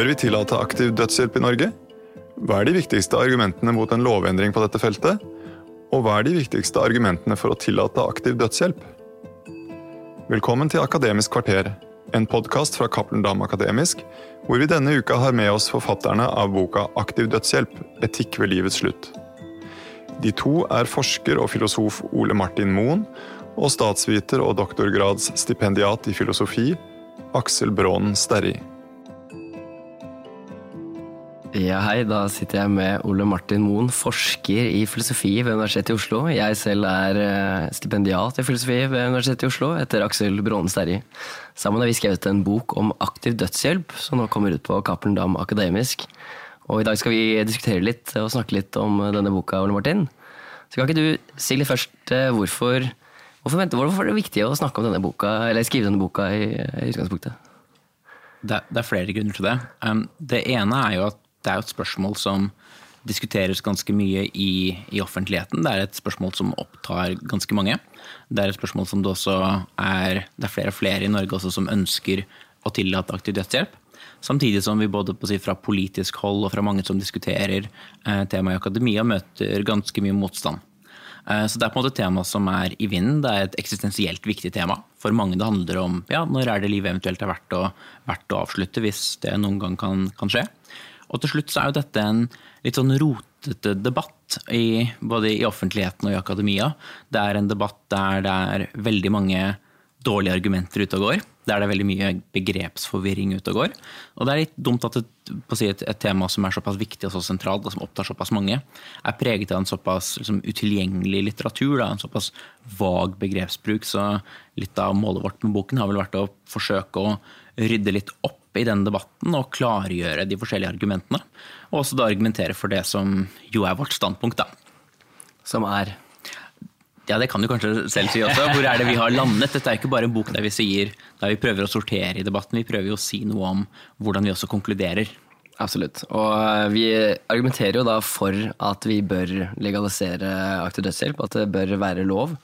Bør vi tillate aktiv dødshjelp i Norge? Hva er de viktigste argumentene mot en lovendring på dette feltet? Og hva er de viktigste argumentene for å tillate aktiv dødshjelp? Velkommen til Akademisk kvarter, en podkast fra Cappelen Dam Akademisk, hvor vi denne uka har med oss forfatterne av boka Aktiv dødshjelp etikk ved livets slutt. De to er forsker og filosof Ole Martin Moen og statsviter og doktorgradsstipendiat i filosofi Aksel Brånen Sterri. Ja, hei. Da sitter jeg med Ole Martin Moen, forsker i filosofi ved Universitetet i Oslo. Jeg selv er eh, stipendiat i filosofi ved Universitetet i Oslo etter Aksel Bråne Sterri. Sammen har vi skrevet en bok om aktiv dødshjelp, som nå kommer ut på Cappelen Dam Akademisk. Og i dag skal vi diskutere litt og snakke litt om denne boka, Ole Martin. Så kan ikke du si litt først eh, hvorfor, hvorfor, hvorfor er det viktig å snakke om denne boka, eller skrive denne boka i, i utgangspunktet? Det, det, er flere grunner til det. Um, det ene er jo at det er jo et spørsmål som diskuteres ganske mye i, i, offentligheten. Det er et spørsmål som opptar ganske mange. Det er et spørsmål som det også er Det er flere og flere i Norge som ønsker å tillate aktiv dødshjelp. Samtidig som vi både si, fra politisk hold og fra mange som diskuterer eh, temaet i akademia, møter ganske mye motstand. Eh, så det er på en måte et tema som er i vinden. Det er et eksistensielt viktig tema. For mange det handler om ja, når er det livet eventuelt er verdt å, verdt å avslutte, hvis det noen gang kan, kan skje. Og til slutt så er jo dette en litt sånn rotete debatt, i, både i offentligheten og i akademia. Det er en debatt der det er veldig mange dårlige argumenter ute og går. Der det er veldig mye begrepsforvirring ute og går. Og det er litt dumt at et, et, et tema som er såpass viktig og så sentralt, og som opptar såpass mange, er preget av en såpass liksom, utilgjengelig litteratur. Da, en såpass vag begrepsbruk. Så litt av målet vårt med boken har vel vært å forsøke å rydde litt opp i den debatten og klargjøre de forskjellige argumentene. Og også da argumentere for det som jo er vårt standpunkt, da. Som er? Ja, det kan du kanskje selv si også. Hvor er det vi har landet? Dette er ikke bare en bok der vi sier, der vi prøver å sortere i debatten. Vi prøver jo å si noe om hvordan vi også konkluderer. Absolutt. Og eh, vi argumenterer jo da for at vi bør legalisere aktiv dødshjelp. At det bør være lov.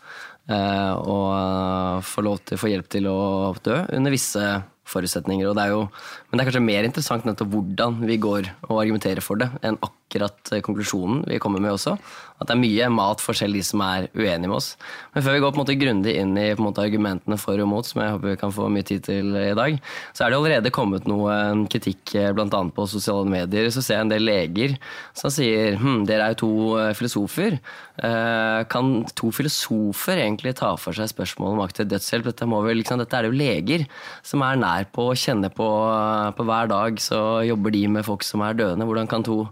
Eh, og få lov til å få hjelp til å dø under visse forutsetninger. Det jo, men det er kanskje mer interessant nettopp hvordan vi går og argumenterer for det, enn akkurat eh, konklusjonen vi kommer med også. At det er mye mat for selv de som er uenige med oss. Men før vi går på en måte grundig inn i måte, argumentene for og mot, som jeg håper vi kan få mye tid til i dag, så er det allerede kommet noe eh, kritikk eh, bl.a. på sosiale medier. Så ser jeg en del leger som sier hm, dere er jo to filosofer. Kan to filosofer egentlig ta for seg spørsmålet om aktiv dødshjelp? Dette, vel, liksom, dette er jo leger som er nær er på og kjenner på, på hver dag, så jobber de med folk som er døende. Hvordan kan to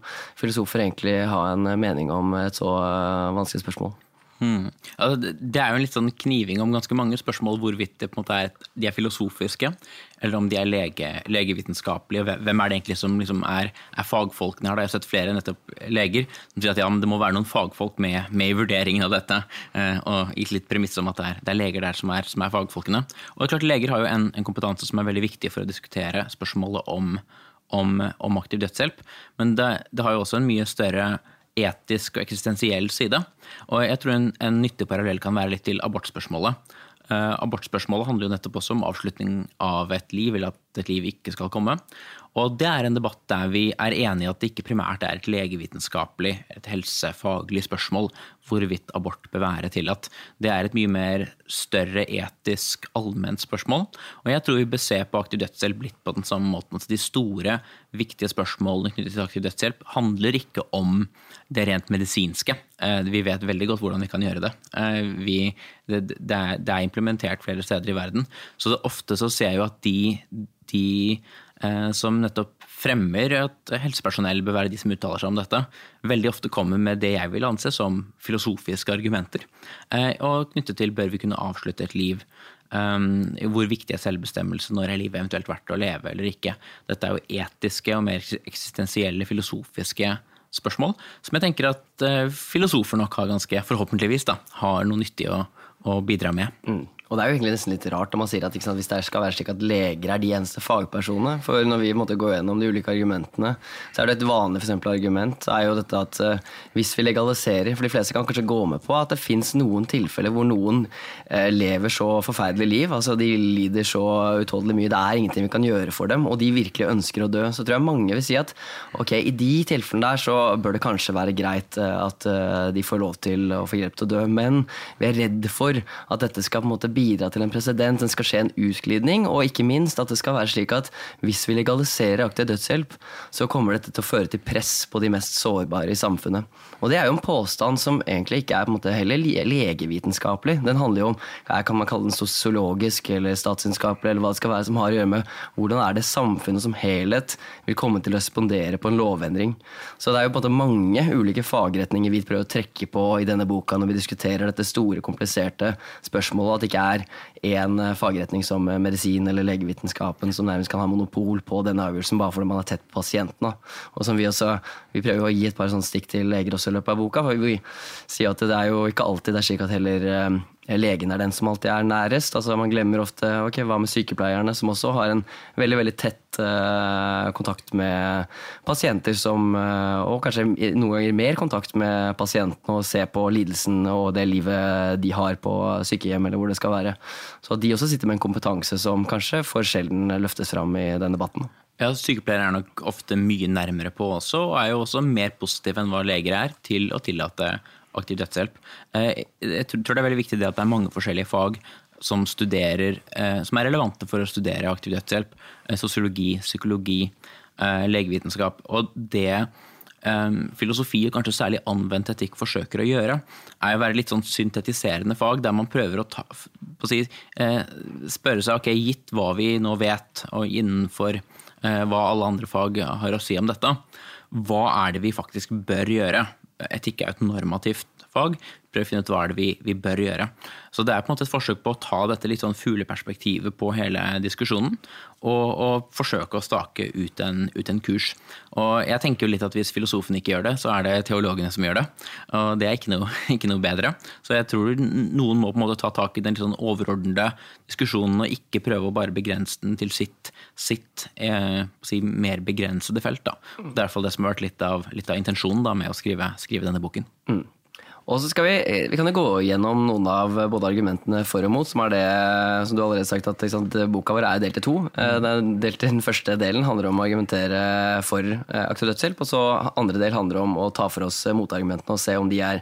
filosofer egentlig ha en mening om et så eh, vanskelig spørsmål? Hmm. Altså, det er jo en litt sånn kniving om ganske mange spørsmål hvorvidt det på en måte er, de er filosofiske, eller om de er lege, legevitenskapelige. Hvem er det egentlig som liksom er, er, fagfolkene her? Da? Jeg har sett flere nettopp leger som sier at ja, det må være noen fagfolk med, med i vurderingen av dette. Eh, og gitt litt premiss om at det er, det er leger der som er, som er, fagfolkene. Og det er klart Leger har jo en, en, kompetanse som er veldig viktig for å diskutere spørsmålet om, om, om aktiv dødshjelp. Men det, det har jo også en mye større etisk og eksistensiell side. Og jeg tror en, en nyttig parallell kan være litt til abortspørsmålet. Uh, abortspørsmålet handler jo nettopp også om avslutning av et liv, eller at et liv ikke skal komme. Og det er en debatt der vi er enige i at det ikke primært er et legevitenskapelig, et helsefaglig spørsmål hvorvidt abort bør være tillatt. Det er et mye mer større etisk, allment spørsmål. Og jeg tror vi bør se på aktiv dødshjelp litt på den samme måten. Altså de store, viktige spørsmålene knyttet til aktiv dødshjelp handler ikke om det rent medisinske. Eh, vi vet veldig godt hvordan vi kan gjøre det. Eh, vi, det, det, er, er, implementert flere steder i verden. Så ofte så ser jeg jo at de, de som nettopp fremmer at helsepersonell bør være de som uttaler seg om dette, veldig ofte kommer med det jeg vil anse som filosofiske argumenter. Eh, og knyttet til bør vi kunne avslutte et liv. Um, hvor viktig er selvbestemmelse? Når er livet eventuelt verdt å leve eller ikke? Dette er jo etiske og mer eksistensielle filosofiske spørsmål som jeg tenker at filosofer nok har ganske, forhåpentligvis, da, har noe nyttig å, å bidra med. Mm. Og det er jo egentlig nesten litt rart når man sier at sant, hvis det skal være slik at leger er de eneste fagpersonene. For når vi måtte gå gjennom de ulike argumentene, så er det et vanlig for eksempel, argument er jo dette at uh, hvis vi legaliserer For de fleste kan kanskje gå med på at det fins noen tilfeller hvor noen uh, lever så forferdelig liv. altså De lider så utholdelig mye. Det er ingenting vi kan gjøre for dem, og de virkelig ønsker å dø. Så tror jeg mange vil si at ok, i de tilfellene der så bør det kanskje være greit uh, at de får lov til å få hjelp til å dø. Men vi er redd for at dette skal på en måte bidra til en presedens, det skal skje en utglidning, og ikke minst at det skal være slik at hvis vi legaliserer aktiv dødshjelp, så kommer dette til å føre til press på de mest sårbare i samfunnet. Og det er jo en påstand som egentlig ikke er på en måte heller legevitenskapelig. Den handler jo om kan man kalle den sosiologisk eller statsvitenskapelig, eller hva det skal være som har å gjøre med hvordan er det samfunnet som helhet vil komme til å respondere på en lovendring. Så det er jo på en måte mange ulike fagretninger vi prøver å trekke på i denne boka når vi diskuterer dette store, kompliserte spørsmålet. At det ikke er én eh, fagretning som eh, medisin eller legevitenskapen som nærmest kan ha monopol på denne avgjørelsen bare fordi man er tett på pasienten. Og som Vi også, vi prøver å gi et par sånne stikk til leger også i løpet av boka. for Vi sier at det er jo ikke alltid det er slik at heller eh, legen er den som alltid er nærest. Altså Man glemmer ofte ok, hva med sykepleierne, som også har en veldig veldig tett uh, kontakt med pasienter som uh, Og kanskje noen ganger mer kontakt med pasientene og se på lidelsen og det livet de har på sykehjem, eller hvor det skal være. Så de også sitter med en kompetanse som kanskje for sjelden løftes fram i den debatten. Ja, Sykepleiere er nok ofte mye nærmere på også, og er jo også mer positive enn hva leger er til å tillate aktiv dødshjelp. Eh, jeg tror det er veldig viktig det at det er mange forskjellige fag som, studerer, eh, som er relevante for å studere aktiv dødshjelp. Eh, sosiologi, psykologi, legevitenskap. Og det filosofi, og kanskje særlig anvendt etikk, forsøker å gjøre, er å være litt sånn syntetiserende fag, der man prøver å, ta, si, spørre seg ok, gitt hva vi nå vet, og innenfor hva alle andre fag har å si om dette, hva er det vi faktisk bør gjøre? Etikk er et normativt fag. Prøve å finne ut hva er det vi, vi, bør gjøre. Så det er på en måte et forsøk på å ta dette litt sånn fugleperspektivet på hele diskusjonen. Og, og forsøke å stake ut en, ut en, kurs. Og jeg tenker jo litt at hvis filosofen ikke gjør det, så er det teologene som gjør det. Og det er ikke noe, ikke noe bedre. Så jeg tror noen må på en måte ta tak i den litt sånn overordnede diskusjonen og ikke prøve å bare begrense den til sitt, sitt eh, si, mer begrensede felt. Da. Det er i hvert fall det som har vært litt av, litt av intensjonen da, med å skrive, skrive denne boken. Mm. Og så skal vi, eh, vi kan jo gå gjennom noen av både argumentene for og mot, som er det som du har allerede sagt at sant, boka vår er delt i to. Eh, den, delt i den første delen handler om å argumentere for eh, aktiv dødshjelp, og så andre del handler om å ta for oss motargumentene og se om de er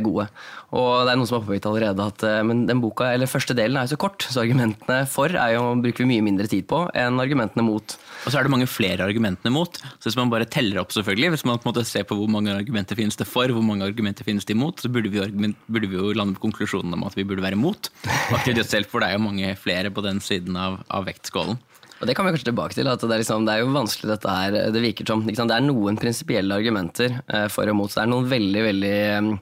gode. Og det er noen som har påpekt allerede at men den boka, eller første delen er jo så kort, så argumentene for er jo, bruker vi mye mindre tid på enn argumentene mot. Og så er det mange flere argumentene mot. Så hvis man bare teller opp, selvfølgelig, hvis man på en måte ser på hvor mange argumenter finnes det for, hvor mange argumenter finnes det imot, så burde vi, burde vi jo lande på konklusjonen om at vi burde være mot aktiv dødshjelp, for det er jo mange flere på den siden av, av vektskålen. Og Det kan vi kanskje tilbake til. at Det er, liksom, det er jo vanskelig dette her, det virker som. Det er noen prinsipielle argumenter eh, for og mot. Det er noen veldig veldig mm,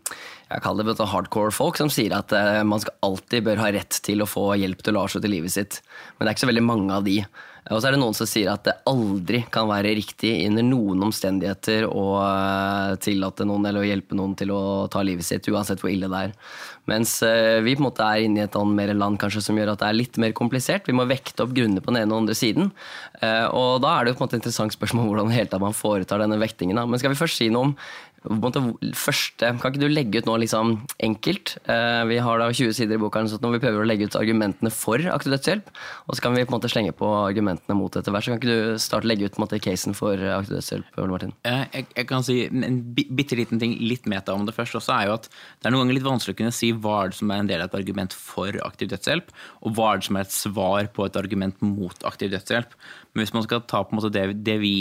jeg kaller det hardcore folk som sier at eh, man alltid bør ha rett til å få hjelp til å avslutte livet sitt. Men det er ikke så veldig mange av de. Og så er det noen som sier at det aldri kan være riktig under noen omstendigheter å eh, tillate noen eller å hjelpe noen til å ta livet sitt, uansett hvor ille det er. Mens eh, vi på en måte er inne i et mer land kanskje som gjør at det er litt mer komplisert. Vi må vekte opp grunner på den ene og den andre siden. Eh, og da er det jo på en måte et interessant spørsmål hvordan man foretar denne vektingen. Men skal vi først si noe om første, Kan ikke du legge ut noe liksom enkelt? Eh, vi har da 20 sider i boka, så vi prøver å legge ut argumentene for aktiv dødshjelp. Og så kan vi på en måte slenge på argumentene mot etter hvert. Så kan ikke du starte legge ut på en måte casen for aktiv dødshjelp? Martin? Jeg, jeg, kan si en bitte liten ting, litt meta om det først også, er jo at det er noen ganger litt vanskelig å kunne si hva er det som er en del av et argument for aktiv dødshjelp, og hva er det som er et svar på et argument mot aktiv dødshjelp. Men hvis man skal ta på en måte det, det vi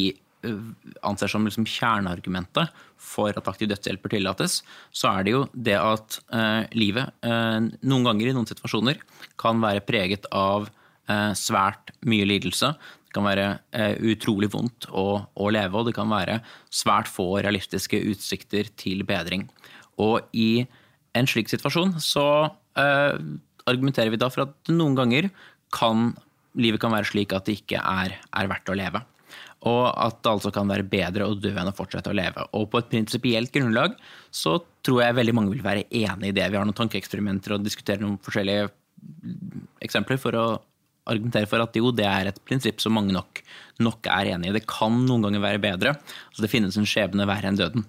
anser som liksom kjerneargumentet for at aktiv dødshjelp bør tillates, så er det jo det at eh, livet eh, noen ganger i noen situasjoner kan være preget av eh, svært mye lidelse. Det kan være eh, utrolig vondt å, å, leve, og det kan være svært få realistiske utsikter til bedring. Og i en slik situasjon så eh, argumenterer vi da for at noen ganger kan livet kan være slik at det ikke er, er verdt å leve og at det altså kan være bedre å dø enn å fortsette å leve. Og på et prinsipielt grunnlag så tror jeg veldig mange vil være enig i det. Vi har noen tankeeksperimenter og diskuterer noen forskjellige eksempler for å argumentere for at jo, det er et prinsipp som mange nok, nok er enig i. Det kan noen ganger være bedre. Altså, det finnes en skjebne verre enn døden.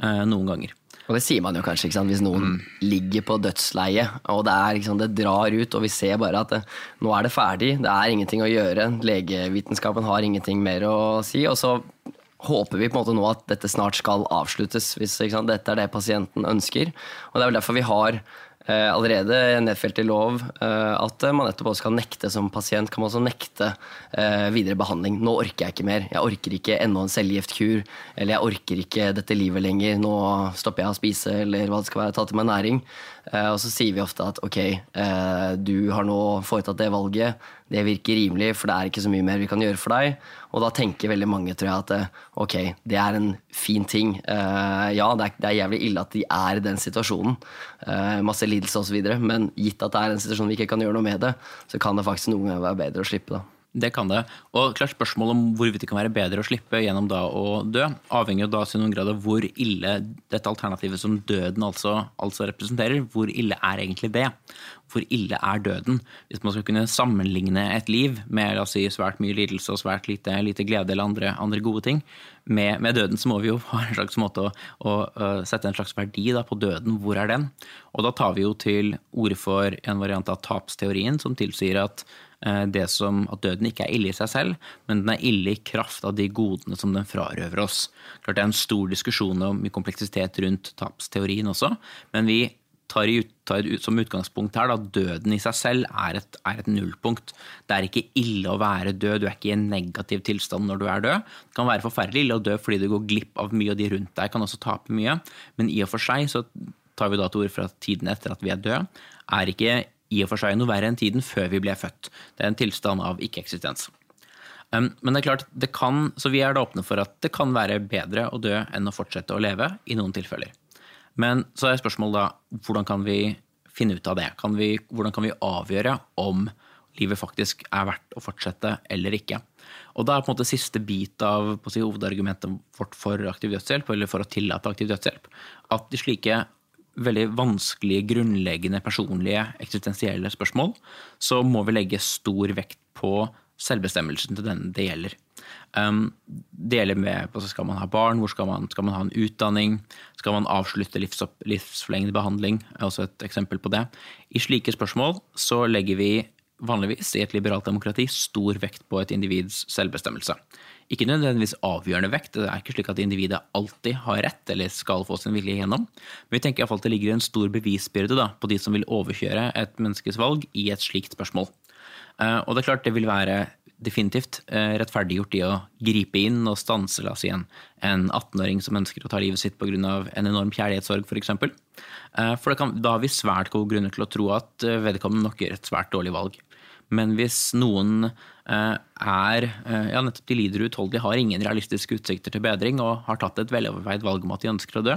Eh, noen ganger. Og det sier man jo kanskje, hvis noen mm. ligger på dødsleiet og det, er, det, drar ut, og vi ser bare at det, nå er det ferdig, det er ingenting å gjøre, legevitenskapen har ingenting mer å si. Og så håper vi på en måte nå at dette snart skal avsluttes, hvis dette er det pasienten ønsker. Og det er vel derfor vi har Eh, allerede nedfelt i lov eh, at man nettopp også kan nekte som pasient kan man også nekte eh, videre behandling. Nå orker jeg ikke mer. Jeg orker ikke enda en cellegiftkur. Eller jeg orker ikke dette livet lenger. Nå stopper jeg å spise, eller hva det skal være. Ta til meg næring. Og så sier vi ofte at ok, du har nå foretatt det valget. Det virker rimelig, for det er ikke så mye mer vi kan gjøre for deg. Og da tenker veldig mange tror jeg, at ok, det er en fin ting. Ja, det er, det er jævlig ille at de er i den situasjonen. Masse lidelse osv. Men gitt at det er en situasjon vi ikke kan gjøre noe med det, så kan det faktisk noen ganger være bedre å slippe. da. Det kan det. Og klart Spørsmålet om hvorvidt det kan være bedre å slippe gjennom da å dø, avhenger da i noen grad av hvor ille dette alternativet som døden altså, altså, representerer, hvor ille er egentlig det? Hvor ille er døden? Hvis man skal kunne sammenligne et liv med la oss si, svært mye lidelse og svært lite, lite glede eller andre, andre gode ting, med, med, døden så må vi jo ha en slags måte å, å, å sette en slags verdi da, på døden. Hvor er den? Og da tar vi jo til orde for en variant av tapsteorien som tilsier at det som at døden ikke er ille i seg selv, men den er ille i kraft av de godene som den frarøver oss. Klart Det er en stor diskusjon om kompleksitet rundt tapsteorien også, men vi tar, i, tar som utgangspunkt her at døden i seg selv er et, er et, nullpunkt. Det er ikke ille å være død, du er ikke i en negativ tilstand når du er død. Det kan være forferdelig ille å dø fordi du går glipp av mye, og de rundt deg kan også tape mye, men i og for seg så tar vi da til orde for at tiden etter at vi er døde, er ikke i og for seg noe verre enn tiden før vi ble født. Det er en tilstand av ikke-eksistens. Um, men det er klart, det kan, så vi er da åpne for at det kan være bedre å dø enn å fortsette å leve i noen tilfeller. Men så er spørsmålet da hvordan kan vi finne ut av det? Kan vi, hvordan kan vi avgjøre om livet faktisk er verdt å fortsette eller ikke? Og da er på en måte siste bit av si, hovedargumentet vårt for aktiv dødshjelp, eller for å tillate aktiv dødshjelp, at de slike veldig vanskelige, grunnleggende, personlige, eksistensielle spørsmål, så må vi legge stor vekt på selvbestemmelsen til den det gjelder. Um, det gjelder med altså Skal man ha barn? Hvor skal man, skal man ha en utdanning? Skal man avslutte livsopp, livsforlengende behandling? er også et eksempel på det. I slike spørsmål så legger vi vanligvis i et liberalt demokrati stor vekt på et individs selvbestemmelse ikke nødvendigvis avgjørende vekt. Det er ikke slik at individet alltid har rett eller skal få sin vilje igjennom. Men vi tenker iallfall at det ligger en stor bevisbyrde da, på de som vil overkjøre et menneskes valg i et slikt spørsmål. Eh, og det er klart det vil være definitivt eh, rettferdiggjort i å gripe inn og stanse la oss igjen, en, 18-åring som ønsker å ta livet sitt pga. en enorm kjærlighetssorg, f.eks. For, eksempel. Eh, for kan, da har vi svært gode grunner til å tro at vedkommende nok gjør et svært dårlig valg. Men hvis noen eh, er eh, ja, nettopp de lider utholdelig, har ingen realistiske utsikter til bedring og har tatt et veloverveid valg om at de ønsker å dø,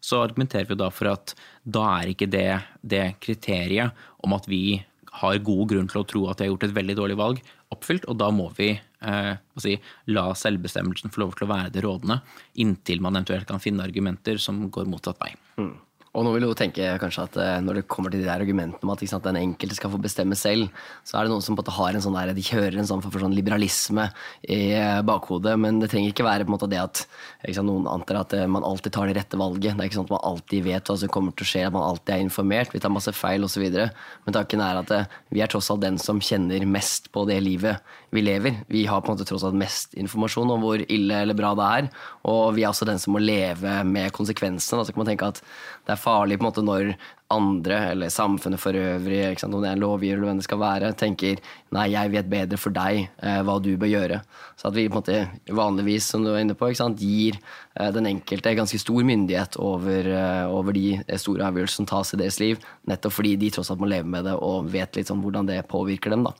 så argumenterer vi da for at da er ikke det, det kriteriet om at vi har god grunn til å tro at de har gjort et veldig dårlig valg, oppfylt. Og da må vi eh, si, la selvbestemmelsen få lov til å være det rådende, inntil man eventuelt kan finne argumenter som går motsatt vei. Mm. Og nå vil du tenke kanskje at eh, når det kommer til de der argumentene om at sant, den enkelte skal få bestemme selv, så er det noen som på en måte har en sånn der, de kjører en sånn for sånn liberalisme i eh, bakhodet. Men det trenger ikke være på en måte det at sant, noen antar at eh, man alltid tar det rette valget. Det er ikke sånn at man alltid vet hva som kommer til å skje, at man alltid er informert. Vi tar masse feil osv. Men tanken er at vi er tross alt den som kjenner mest på det livet vi lever. Vi har på en måte tross alt mest informasjon om hvor ille eller bra det er. Og vi er også den som må leve med konsekvensene. altså så kan man tenke at det er farlig på en måte når andre, eller samfunnet for øvrig, om det er en lovgiver eller hvem det skal være, tenker nei, jeg vet bedre for deg eh, hva du bør gjøre. Så at vi på en måte vanligvis, som du var inne på, sant, gir eh, den enkelte ganske stor myndighet over, eh, over de store avgjørelsene som tas i deres liv, nettopp fordi de tross alt må leve med det og vet litt sånn hvordan det påvirker dem. da.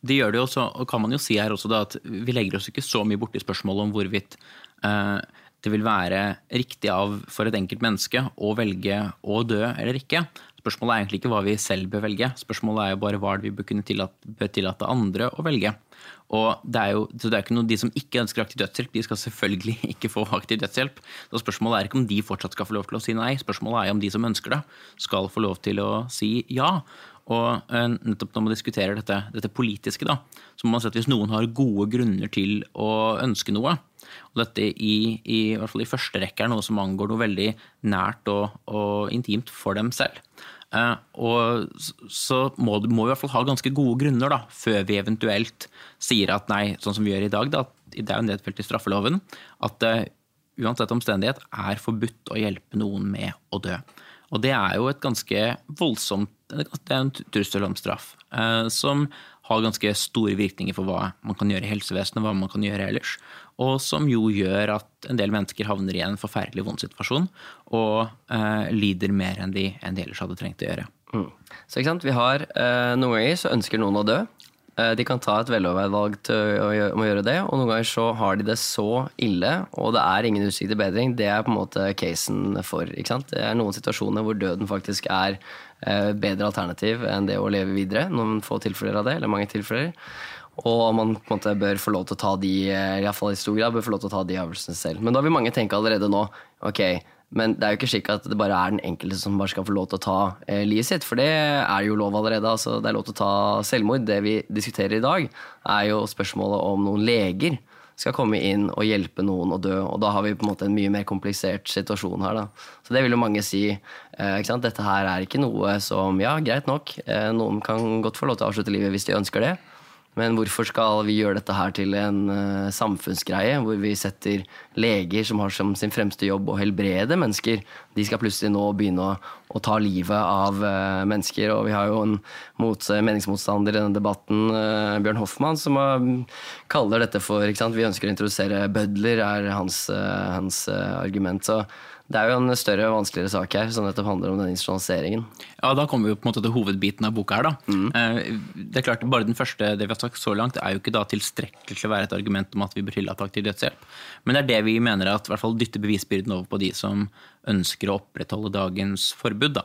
Det gjør det jo og kan man jo si her også da, at vi legger oss ikke så mye borti spørsmålet om hvorvidt eh, det vil være riktig av for et enkelt menneske å velge å dø eller ikke. Spørsmålet er egentlig ikke hva vi selv bør velge, spørsmålet er jo bare hva vi bør kunne tillate, tillate andre å velge. Og det er jo, så det er ikke noe, De som ikke ønsker aktiv dødshjelp, de skal selvfølgelig ikke få aktiv dødshjelp. Så Spørsmålet er ikke om de fortsatt skal få lov til å si nei, spørsmålet er om de som ønsker det, skal få lov til å si ja. Og eh, nettopp når man diskuterer dette, dette politiske, da, så må man si at hvis noen har gode grunner til å ønske noe, og dette i, i, i hvert fall i første rekke er noe som angår noe veldig nært og, og intimt for dem selv, eh, og så må, må, vi i hvert fall ha ganske gode grunner da, før vi eventuelt sier at nei, sånn som vi gjør i dag, da, det er jo nedfelt i straffeloven, at det uansett omstendighet er forbudt å hjelpe noen med å dø. Og det er jo et ganske voldsomt Det er en trussel om straff. Eh, som har ganske store virkninger for hva man kan gjøre i helsevesenet, hva man kan gjøre ellers. Og som jo gjør at en del mennesker havner i en forferdelig vond situasjon og eh, lider mer enn de, enn de, ellers hadde trengt å gjøre. Mm. Så ikke sant, vi har eh, Noen ganger så ønsker noen å dø. Eh, de kan ta et veloverveid valg om å gjøre det, og noen ganger så har de det så ille, og det er ingen utsikt til bedring. Det er på en måte casen for. ikke sant? Det er noen situasjoner hvor døden faktisk er eh, bedre alternativ enn det å leve videre. Noen få tilfeller av det, eller mange tilfeller. Og man på en måte bør få lov til å ta de, i hvert fall i stor grad, bør få lov til å ta de avgjørelsene selv. Men da vil mange tenke allerede nå ok, men det er jo ikke slik at det bare er den enkelte som bare skal få lov til å ta eh, livet sitt, for det er jo lov allerede. Altså, det er lov til å ta selvmord. Det vi diskuterer i dag, er jo spørsmålet om noen leger skal komme inn og hjelpe noen å dø. Og da har vi på en måte en mye mer komplisert situasjon her. Da. Så det vil jo mange si. Eh, Dette her er ikke noe som Ja, greit nok, eh, noen kan godt få lov til å avslutte livet hvis de ønsker det. Men hvorfor skal vi gjøre dette her til en uh, samfunnsgreie, hvor vi setter leger som har som sin fremste jobb å helbrede mennesker, de skal plutselig nå begynne å, å ta livet av uh, mennesker. Og vi har jo en mot, meningsmotstander i denne debatten, uh, Bjørn Hoffmann, som kaller dette for Vi ønsker å introdusere bødler, er hans, hans argument. Så det er jo en større og vanskeligere sak her, som nettopp handler om den institusjonaliseringen. Ja, Da kommer vi jo på en måte til hovedbiten av boka her. da. Mm. Eh, det er klart, Bare den første det vi har sagt så langt, er jo ikke da tilstrekkelig til å være et argument om at vi bør tillate aktiv dødshjelp. Men det er det vi mener at i hvert fall dytter bevisbyrden over på de som ønsker å opprettholde dagens forbud. da.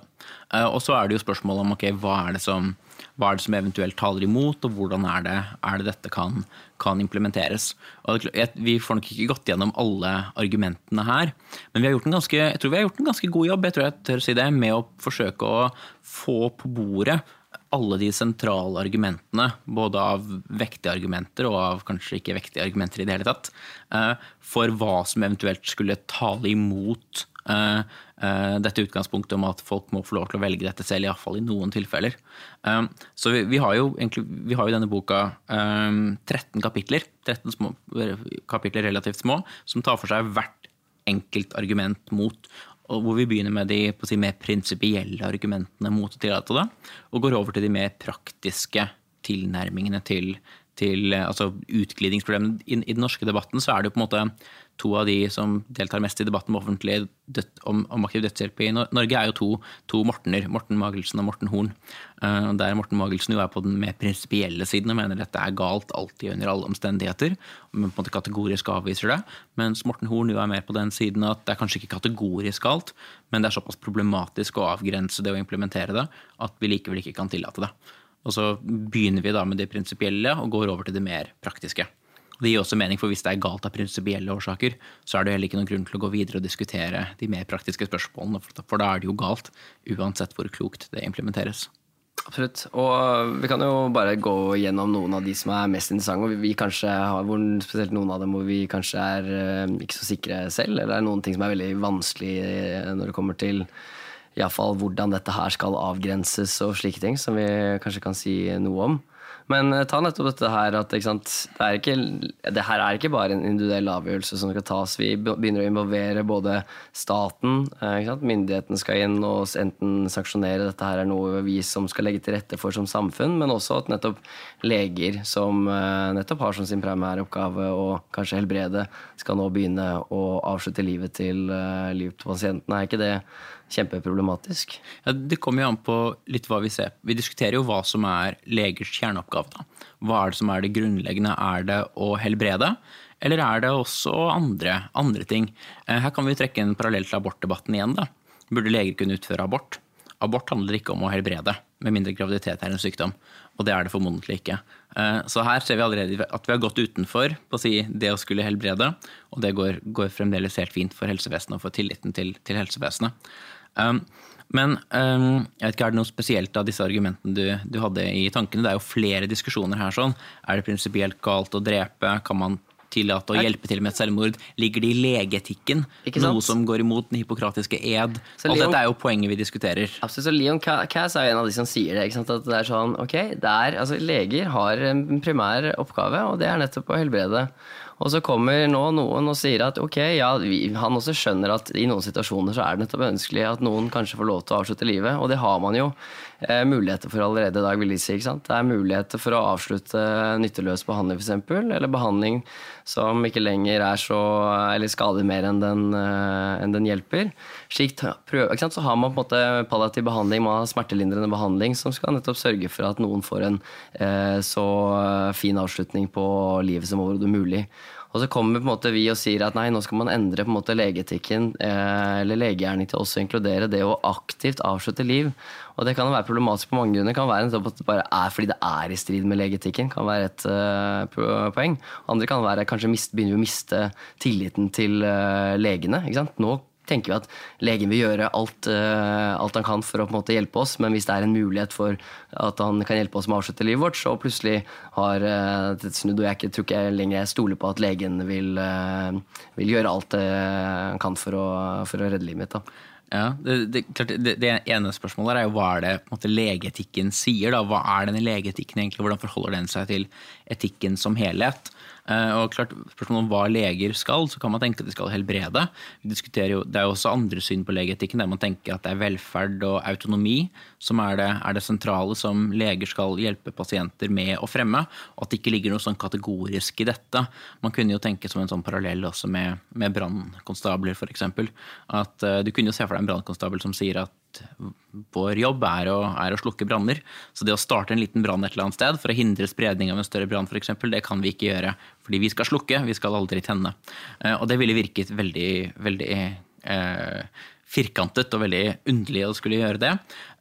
Eh, og så er det jo spørsmålet om ok, hva er det som hva er det som eventuelt taler imot, og hvordan er det, er det dette kan, kan implementeres. Og vi får nok ikke gått gjennom alle argumentene her, men vi har gjort en ganske, jeg tror vi har gjort en ganske god jobb jeg tror jeg tør å si det, med å forsøke å få på bordet alle de sentrale argumentene, både av vektige argumenter og av kanskje ikke vektige argumenter i det hele tatt, eh, for hva som eventuelt skulle tale imot dette utgangspunktet om at folk må få lov til å velge dette selv, iallfall i noen tilfeller. Eh, så vi, vi, har jo egentlig, vi har jo denne boka 13 kapitler, 13 små, kapitler relativt små, som tar for seg hvert enkelt argument mot. Og hvor vi begynner med de si, mer prinsipielle argumentene mot å tillate det, og går over til de mer praktiske tilnærmingene til, til altså utglidingsproblemene. I, I, den norske debatten så er det jo på en måte to av de som deltar mest i debatten om, om, om aktiv dødshjelp i Norge, er jo to, to Mortener. Morten Magelsen og Morten Horn. Uh, der Morten Magelsen jo er på den mer prinsipielle siden og mener dette er galt alltid under alle omstendigheter. Men på en måte kategorisk avviser det. Mens Morten Horn jo er mer på den siden at det er kanskje ikke kategorisk galt, men det er såpass problematisk å avgrense det og implementere det at vi likevel ikke kan tillate det. Og så begynner vi da med det prinsipielle og går over til det mer praktiske. Det gir også mening, for hvis det er galt av prinsipielle årsaker, så er det heller ikke noen grunn til å gå videre og diskutere de mer praktiske spørsmålene, for da er det jo galt, uansett hvor klokt det implementeres. Absolutt. Og vi kan jo bare gå gjennom noen av de som er mest interessante. og vi kanskje har, hvor, Spesielt noen av dem hvor vi kanskje er uh, ikke så sikre selv. Eller det er noen ting som er veldig vanskelig eh, når det kommer til i fall, hvordan dette her skal avgrenses og slike ting, som vi kanskje kan si noe om. Men eh, ta nettopp dette her at det, er ikke, det her er ikke bare en individuell avgjørelse som skal tas. Vi begynner å involvere både staten, eh, myndighetene skal inn og enten sanksjonere dette her er noe vi som skal legge til rette for som samfunn, men også at nettopp leger som eh, nettopp har som sin primære oppgave å kanskje helbrede, skal nå begynne å avslutte livet til, livet til pasientene. Er ikke det kjempeproblematisk. Ja, det kommer jo an på litt hva vi ser. Vi diskuterer jo hva som er legers kjerneoppgave. Da. Hva er det som er det grunnleggende? Er det å helbrede? Eller er det også andre, andre ting? Eh, her kan vi trekke en parallell til abortdebatten igjen. Da. Burde leger kunne utføre abort? Abort handler ikke om å helbrede, med mindre graviditet er en sykdom. Og det er det formodentlig ikke. Eh, så her ser vi allerede at vi har gått utenfor på å si det å skulle helbrede, og det går, går fremdeles helt fint for helsevesenet og for tilliten til, til helsevesenet. Um, Men um, jeg vet ikke, er det noe spesielt av disse argumentene du, du, hadde i tankene? Det er jo flere diskusjoner her. sånn. Er det prinsipielt galt å drepe? Kan man tillate å hjelpe til med et selvmord? Ligger det i legeetikken? Noe som går imot den hippokratiske ed? Så Alt Leon, dette er jo poenget vi diskuterer. Absolutt, så Leon Cass er jo en av de som sier det. At det er sånn, ok, er, altså, Leger har en primær oppgave, og det er nettopp å helbrede. Og så kommer nå noen og sier at ok, ja, vi, han også skjønner at i noen situasjoner så er det nettopp ønskelig at noen kanskje får lov til å avslutte livet, og det har man jo eh, muligheter for allerede i dag, vil de si. ikke sant? Det er muligheter for å avslutte nytteløs behandling, f.eks., eller behandling som ikke lenger er så Eller skader mer enn den, eh, enn den hjelper. Slik, prøv, Så har man på en måte palliativ behandling, man har smertelindrende behandling som skal nettopp sørge for at noen får en eh, så fin avslutning på livet som overhodet mulig. Og så kommer måte vi og sier at nei, nå skal man endre på en måte legeetikken eh, eller legegjerning til også å inkludere det å aktivt avslutte liv. Og det kan være problematisk på mange grunner. Det kan være at det bare er fordi det er i strid med legeetikken. kan være et uh, poeng. Andre kan være kanskje begynner vi å miste tilliten til uh, legene. Nå tenker vi at legen vil gjøre alt, uh, alt, han kan for å på en måte hjelpe oss, men hvis det er en mulighet for at han kan hjelpe oss med å avslutte livet vårt, så plutselig har uh, det snudd, og jeg tror ikke jeg lenger stoler på at legen vil, uh, vil gjøre alt han kan for å, for å, redde livet mitt. da. Ja, det, det, det, det, ene spørsmålet er jo hva er det måte, legeetikken sier. da, Hva er denne legeetikken egentlig, hvordan forholder den seg til etikken som helhet? Eh, og klart, spørsmålet om hva leger skal, så kan man tenke at de skal helbrede. Vi diskuterer jo, Det er jo også andre syn på legeetikken, der man tenker at det er velferd og autonomi som er det, er det sentrale som leger skal hjelpe pasienter med å fremme. Og at det ikke ligger noe sånn kategorisk i dette. Man kunne jo tenke som en sånn parallell også med, med brannkonstabler, f.eks. At uh, Du kunne jo se for deg en brannkonstabel som sier at vår jobb er å, er å slukke branner. Så det å starte en liten brann et eller annet sted for å hindre spredning av en større brann, det kan vi ikke gjøre. Fordi vi skal slukke, vi skal aldri tenne. Eh, og det ville virket veldig, veldig eh, firkantet og veldig underlig å skulle gjøre det.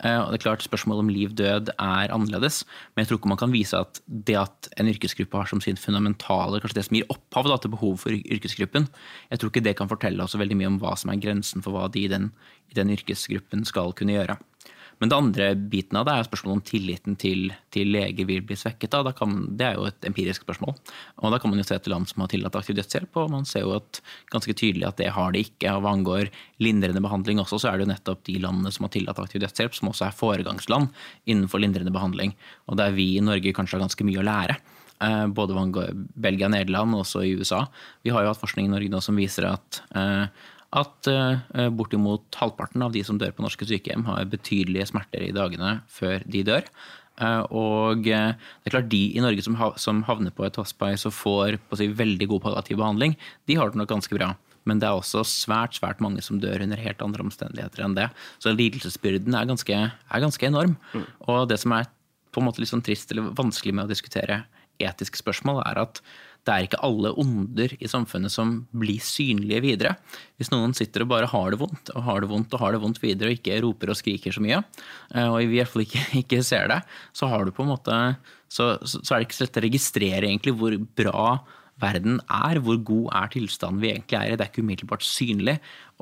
Eh, og det er klart Spørsmålet om liv-død er annerledes, men jeg tror ikke man kan vise at det at en yrkesgruppe har som sin fundamentale, kanskje det som gir opphav da, til behov for yrkesgruppen, jeg tror ikke det kan fortelle oss veldig mye om hva som er grensen for hva de i den, i den yrkesgruppen skal kunne gjøre. Men det andre biten av det er spørsmålet om tilliten til, til leger vil bli svekket. Kan, det er jo et empirisk spørsmål. Og Da kan man jo se til land som har tillatt aktiv dødshjelp, og man ser jo at, ganske tydelig at det har det ikke. Og Hva angår lindrende behandling også, så er det jo nettopp de landene som har tillatt aktiv dødshjelp, som også er foregangsland innenfor lindrende behandling. Og der vi i Norge kanskje har ganske mye å lære eh, både Belgia, Nederland og også i USA. Vi har jo hatt forskning i Norge nå som viser at eh, at uh, bortimot halvparten av de som dør på norske sykehjem, har betydelige smerter i dagene før de dør. Uh, og uh, det er klart de i Norge som, ha, som havner på et hospice og får si, veldig god palliativ behandling, de har det nok ganske bra. Men det er også svært svært mange som dør under helt andre omstendigheter enn det. Så lidelsesbyrden er ganske, er ganske enorm. Mm. Og det som er på en måte litt sånn trist eller vanskelig med å diskutere etiske spørsmål, er at det er ikke alle onder i samfunnet som blir synlige videre. Hvis noen sitter og bare har det vondt og har det vondt og har det vondt videre og ikke roper og skriker så mye, eh, og i hvert fall ikke, ikke ser det, så måte så, så, er det ikke så lett å registrere egentlig hvor bra verden er, hvor god er tilstanden vi egentlig er i. Det er ikke umiddelbart synlig.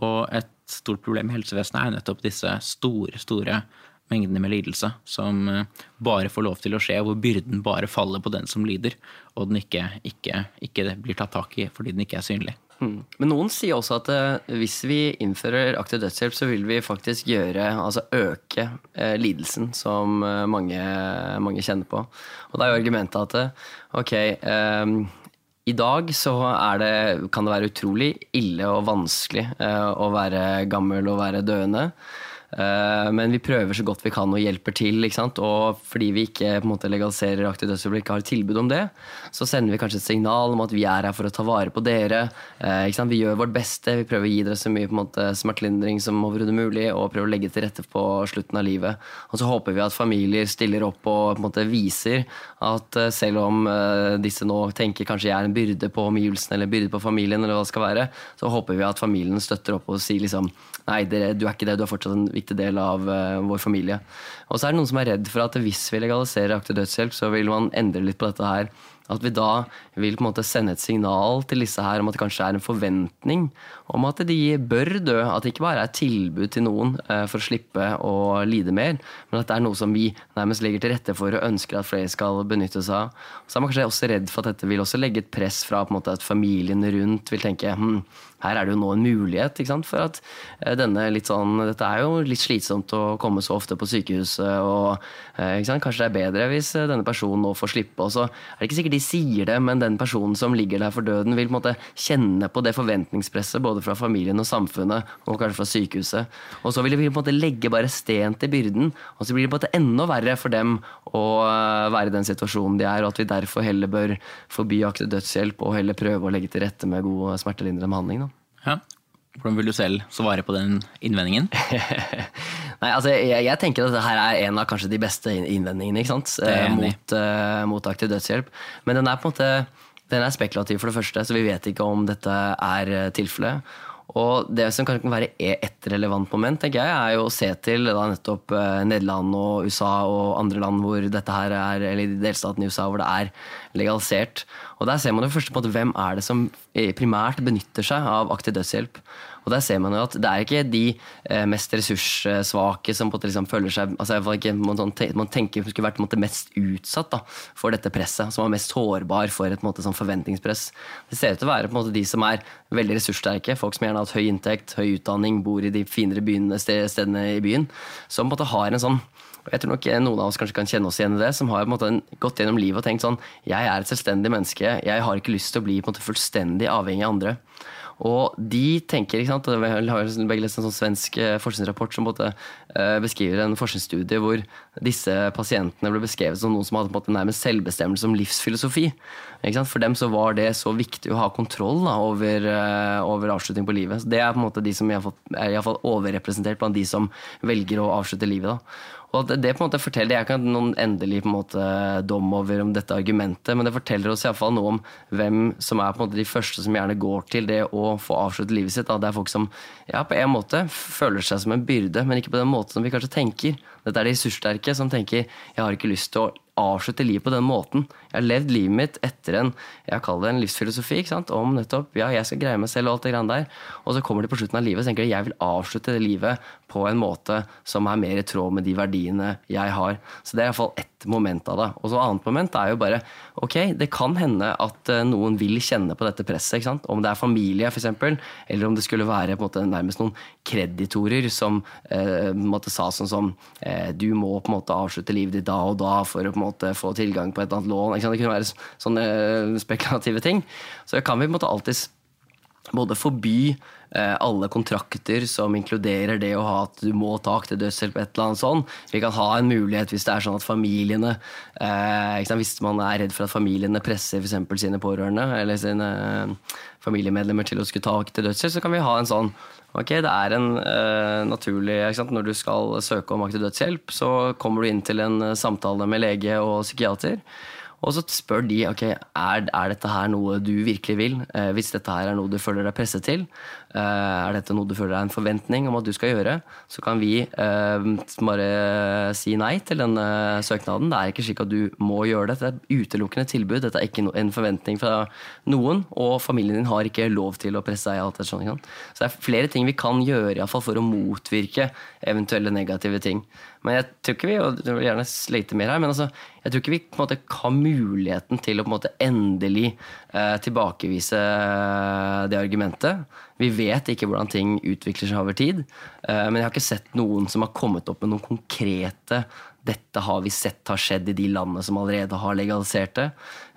Og et stort problem i helsevesenet er nettopp disse store, store mengdene med lidelse som eh, bare får lov til å skje, hvor byrden bare faller på den som lider, og den ikke, ikke, ikke blir tatt tak i fordi den ikke er synlig. Hmm. Men noen sier også at eh, hvis vi innfører aktiv dødshjelp, så vil vi faktisk gjøre, altså øke eh, lidelsen som mange, mange, kjenner på. Og da er jo argumentet at ok, i dag så det, kan det være utrolig ille og vanskelig å være gammel og være døende. Eh, men vi prøver så godt vi kan og hjelper til. Og fordi vi ikke på en måte, legaliserer aktiv dødshjelp og ikke har tilbud om det, så sender vi kanskje et signal om at vi er her for å ta vare på dere. Eh, vi gjør vårt beste. Vi prøver å gi dere så mye måte, smertelindring som overhodet mulig, og prøver å legge til rette på slutten av livet. Og så håper vi at familier stiller opp og på en måte viser at eh, selv om disse nå tenker kanskje jeg er en byrde på omgivelsene eller byrde på familien, eller hva det skal være, så håper vi at familien støtter opp og sier liksom Nei, du er ikke det, du er fortsatt en viktig del av uh, vår familie. Og så er det noen som er redd for at hvis vi legaliserer aktiv dødshjelp, så vil man endre litt på dette her. At vi da vil på en måte sende et signal til disse her om at det kanskje er en forventning om at de bør dø. At det ikke bare er tilbud til noen eh, for å slippe å lide mer, men at det er noe som vi nærmest legger til rette for og ønsker at flere skal benytte seg av. Så er man kanskje også redd for at dette vil også legge et press fra på en måte at familien rundt vil tenke hm, her er det jo nå en mulighet sant, for at eh, denne litt sånn Dette er jo litt slitsomt å komme så ofte på sykehuset, og eh, sant, kanskje det er bedre hvis eh, denne personen nå får slippe. Og så er det ikke sikkert de sier det, men den personen som ligger der for døden, vil på en måte kjenne på det forventningspresset både fra familien og samfunnet, og kanskje fra sykehuset. Og så vil de på en måte legge bare sten til byrden, og så blir det på en måte enda verre for dem å være i den situasjonen de er, og at vi derfor heller bør forby aktiv dødshjelp og heller prøve å legge til rette med god smertelindrende behandling. Da. Ja. Hvordan vil du selv svare på den innvendingen? Nei, altså, jeg, jeg, tenker at dette her er en av kanskje de beste innvendingene ikke sant? Eh, mot, uh, mot, aktiv dødshjelp. Men den er på en måte den er spekulativ, for det første, så vi vet ikke om dette er eh, tilfellet. Og det som kan være ett relevant moment, tenker jeg, er jo å se til da, nettopp Nederland og USA og andre land hvor dette her er, eller delstaten i USA hvor det er legalisert. Og der ser man jo først på at hvem er det som primært benytter seg av aktiv dødshjelp. Og der ser man jo at det er ikke de eh, mest ressurssvake som på en måte liksom føler seg altså ikke, man, sånn tenker skulle vært måte, mest utsatt da, for dette presset, som er mest sårbar for et måte, sånn forventningspress. Det ser ut til å være på en måte, de som er veldig ressurssterke, folk som gjerne har hatt høy inntekt, høy utdanning, bor i de finere byene, stedene i byen, som på en måte har en sånn jeg tror nok noen av oss kanskje kan kjenne oss igjen i det, som har på en måte gått gjennom livet og tenkt sånn Jeg er et selvstendig menneske. Jeg har ikke lyst til å bli på en måte fullstendig avhengig av andre. Og de tenker, ikke sant, Vi har begge lest en sånn svensk eh, forskningsrapport som eh, beskriver en forskningsstudie hvor disse pasientene ble beskrevet som noen som hadde på en måte nærmest selvbestemmelse som livsfilosofi. For dem så var det så viktig å ha kontroll da, over, eh, over, avslutning på livet. Så det er på en måte de som er iallfall overrepresentert blant de som velger å avslutte livet. da. Og det, det, på en måte forteller, Jeg kan ikke noen endelig på en måte dom over om dette argumentet, men det forteller oss i fall noe om hvem som er på en måte de første som gjerne går til det å få avsluttet livet sitt. Da. Det er folk som ja, på en måte føler seg som en byrde, men ikke på den måten som vi kanskje tenker. Dette er de ressurssterke som tenker jeg har ikke lyst til å avslutte livet på den måten. Jeg har levd livet mitt etter en jeg kaller det en livsfilosofi om nettopp ja, jeg skal greie meg selv og alt det greiene der. Og så kommer de på slutten av livet og tenker jeg vil avslutte det livet på en måte som er mer i tråd med de verdiene jeg har. Så det er iallfall ett moment av det. Og så annet moment er jo bare ok, det kan hende at eh, noen vil kjenne på dette presset. Om det er familie, f.eks., eller om det skulle være på en måte nærmest noen kreditorer som eh, måtte sa sånn som eh, du må på en måte avslutte livet ditt da og da for å på en måte få tilgang på et eller annet lån. Det kunne være sånne eh, spekulative ting. Så kan vi på en måte alltids både forby alle kontrakter som inkluderer det å ha at du må ta aktiv dødshjelp, et eller annet sånt. Vi kan ha en mulighet hvis det er sånn at familiene eh, Hvis man er redd for at familiene presser f.eks. sine pårørende eller sine eh, familiemedlemmer til å skulle ta aktiv dødshjelp, så kan vi ha en sånn Ok, det er en uh, naturlig Når du skal søke om aktiv dødshjelp, så kommer du inn til en samtale med lege og psykiater. Og så spør de ok, er, er dette her noe du virkelig vil. Eh, hvis dette her er noe du føler deg presset til, eh, er dette noe du føler er en forventning om at du skal gjøre, så kan vi eh, bare si nei til denne søknaden. Det er ikke slik at du må gjøre det. Dette er utelukkende tilbud. Dette er ikke en forventning fra noen, og familien din har ikke lov til å presse deg alt det. Så det er flere ting vi kan gjøre i fall, for å motvirke eventuelle negative ting. Men jeg tror ikke vi og du vil gjerne slite mer her, men altså, jeg tror ikke vi på en måte har muligheten til å på en måte endelig eh, tilbakevise eh, det argumentet. Vi vet ikke hvordan ting utvikler seg over tid. Eh, men jeg har ikke sett noen som har kommet opp med noen konkrete dette har vi sett har skjedd i de landene som allerede har legalisert det.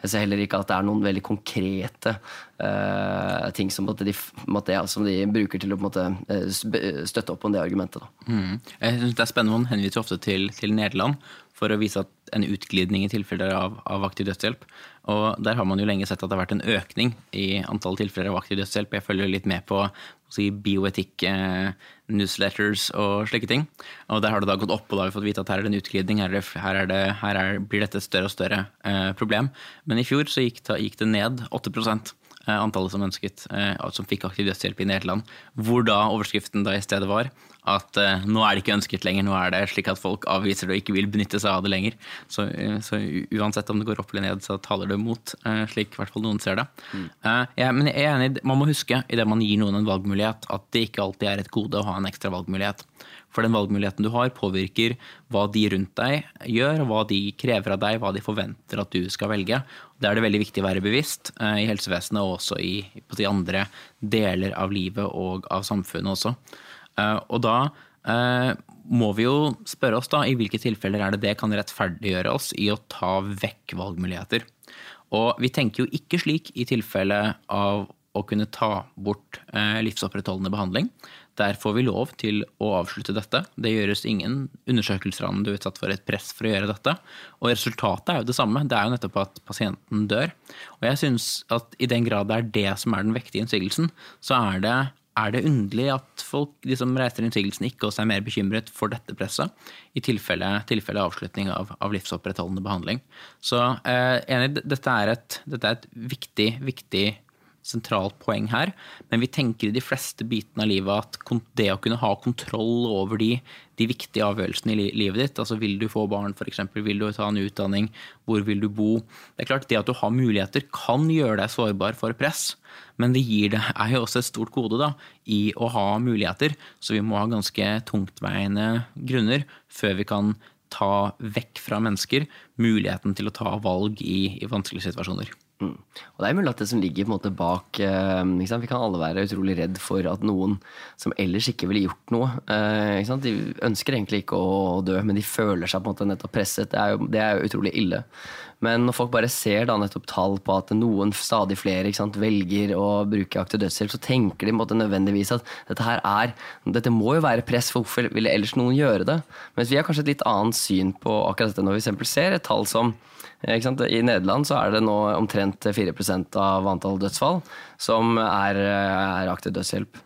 Jeg ser heller ikke at det er noen veldig konkrete uh, ting som de, ja, som, de, bruker til å måte, uh, støtte opp om det argumentet. Mm. Jeg synes Det er spennende, Man henviser ofte til, til Nederland for å vise en utglidning i tilfeller av, av, aktiv dødshjelp. Og Der har man jo lenge sett at det har vært en økning i antall tilfeller av aktiv dødshjelp. Jeg følger litt med på si, bioetikk-newsletters eh, og slike ting. Og Der har det da gått opp, og da har vi fått vite at her er det en utglidning. Her, er her, er det, her er, blir dette et større og større eh, problem. Men i fjor så gikk, ta, gikk det ned 8 eh, antallet som ønsket, eh, som fikk aktiv dødshjelp i Nederland. Hvor da overskriften da i stedet var at uh, nå er det ikke ønsket lenger, nå er det slik at folk avviser det og ikke vil benytte seg av det lenger. Så, uh, så uansett om det går opp eller ned, så taler det mot, uh, slik i hvert fall noen ser det. Mm. Ja, men jeg er enig, man må huske idet man gir noen en valgmulighet, at det ikke alltid er et gode å ha en ekstra valgmulighet. For den valgmuligheten du har, påvirker hva de rundt deg gjør, hva de krever av deg, hva de forventer at du skal velge. Det er det veldig viktig å være bevisst i helsevesenet og også i de andre deler av livet og av samfunnet også. Eh, og da eh, må vi jo spørre oss da, i hvilke tilfeller er det det kan rettferdiggjøre oss i å ta vekk valgmuligheter. Og vi tenker jo ikke slik i tilfelle av å kunne ta bort eh, livsopprettholdende behandling. Der får vi lov til å avslutte dette. Det gjøres ingen undersøkelser om du er utsatt for et press for å gjøre dette. Og resultatet er jo det samme. Det er jo nettopp at pasienten dør. Og jeg syns at i den grad det er det som er den vektige innsigelsen, så er det er det underlig at folk, de som reiser innsigelsen, ikke også er mer bekymret for dette presset, i tilfelle, tilfelle avslutning av, av, livsopprettholdende behandling. Så eh, enig, dette er et, dette er et viktig, viktig sentralt poeng her. Men vi tenker i de fleste bitene av livet at det å kunne ha kontroll over de, de viktige avgjørelsene i livet ditt, altså vil du få barn f.eks., vil du ta en utdanning, hvor vil du bo Det er klart det at du har muligheter kan gjøre deg sårbar for press, men det gir deg er jo også et stort gode da, i å ha muligheter. Så vi må ha ganske tungtveiende grunner før vi kan ta vekk fra mennesker muligheten til å ta valg i, i vanskelige situasjoner. Mm. Og det er mulig at det som ligger på en måte bak eh, Vi kan alle være utrolig redd for at noen som ellers ikke ville gjort noe eh, De ønsker egentlig ikke å dø, men de føler seg på en måte nettopp presset. Det er jo, det er jo utrolig ille. Men når folk bare ser da nettopp tall på at noen, stadig flere, sant, velger å bruke aktiv dødshjelp, så tenker de på en måte nødvendigvis at dette her er Dette må jo være press, for hvorfor ville ellers noen gjøre det? Mens vi har kanskje et litt annet syn på akkurat dette når vi eksempel ser et tall som i Nederland så er det nå omtrent 4% av antall dødsfall som er, er aktiv dødshjelp.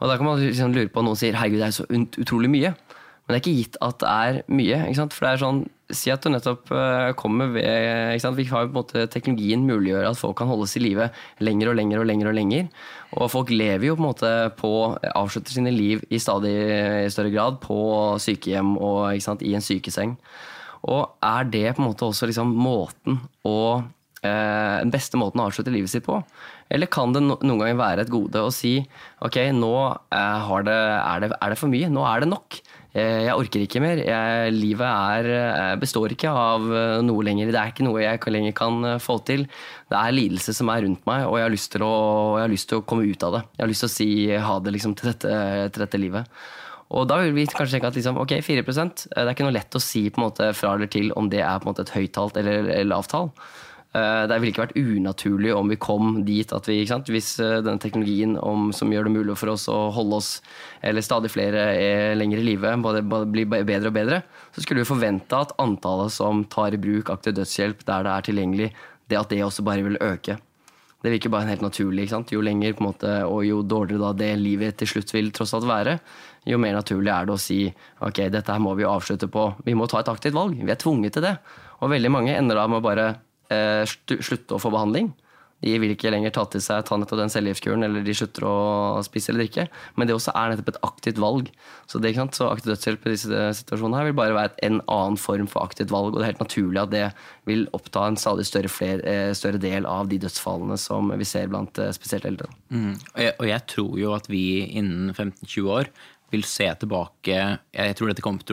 Og da kan man liksom lure på, Noen sier herregud, det er så utrolig mye. Men det er ikke gitt at det er mye. For det er sånn, Si at du nettopp eh, kommer ved Vi har på en måte Teknologien muliggjør at folk kan holdes i live lenger og lenger og lenger. Og lenger. Og folk lever jo på en måte på Avslutter sine liv i stadig større grad på sykehjem og i en sykeseng. Og er det på en måte også liksom måten å eh, den beste måten å avslutte livet sitt på? Eller kan det noen ganger være et gode å si ok, nå eh, det, er, det, er, det, for mye, nå er det nok. Eh, jeg orker ikke mer. Jeg, livet er, består ikke av noe lenger. Det er ikke noe jeg lenger kan få til. Det er lidelse som er rundt meg, og jeg har lyst til å, lyst til å komme ut av det. Jeg har lyst til å si ha det liksom, til, dette, til dette livet. Og da vil vi kanskje tenke at liksom, ok, 4 eh, det er ikke noe lett å si på en måte fra eller til om det er på en måte et høyttall eller lavt tall. Eh, det ville ikke vært unaturlig om vi kom dit at vi, hvis den teknologien om, som gjør det mulig for oss å holde oss eller stadig flere er lenger i live, blir bedre og bedre, så skulle vi forvente at antallet som tar i bruk aktiv dødshjelp der det er tilgjengelig, det at det også bare vil øke. Det virker bare helt naturlig. Jo lenger måte, og jo dårligere det livet til slutt vil tross alt være, jo mer naturlig er det å si ok, dette her må vi avslutte på. Vi må ta et aktivt valg. Vi er tvunget til det. Og veldig mange ender da med å bare eh, slutte å få behandling. De vil ikke lenger ta til seg ta nettopp den cellegiftkuren, eller de slutter å spise eller drikke. Men det også er nettopp et aktivt valg. Så, det, så aktiv dødshjelp i disse situasjonene her vil bare være en annen form for aktivt valg. Og det er helt naturlig at det vil oppta en stadig større, flere, eh, større del av de dødsfallene som vi ser blant eh, spesielt eldre. Mm. Og, jeg, og jeg tror jo at vi innen 15-20 år vil se tilbake Jeg tror dette kommer,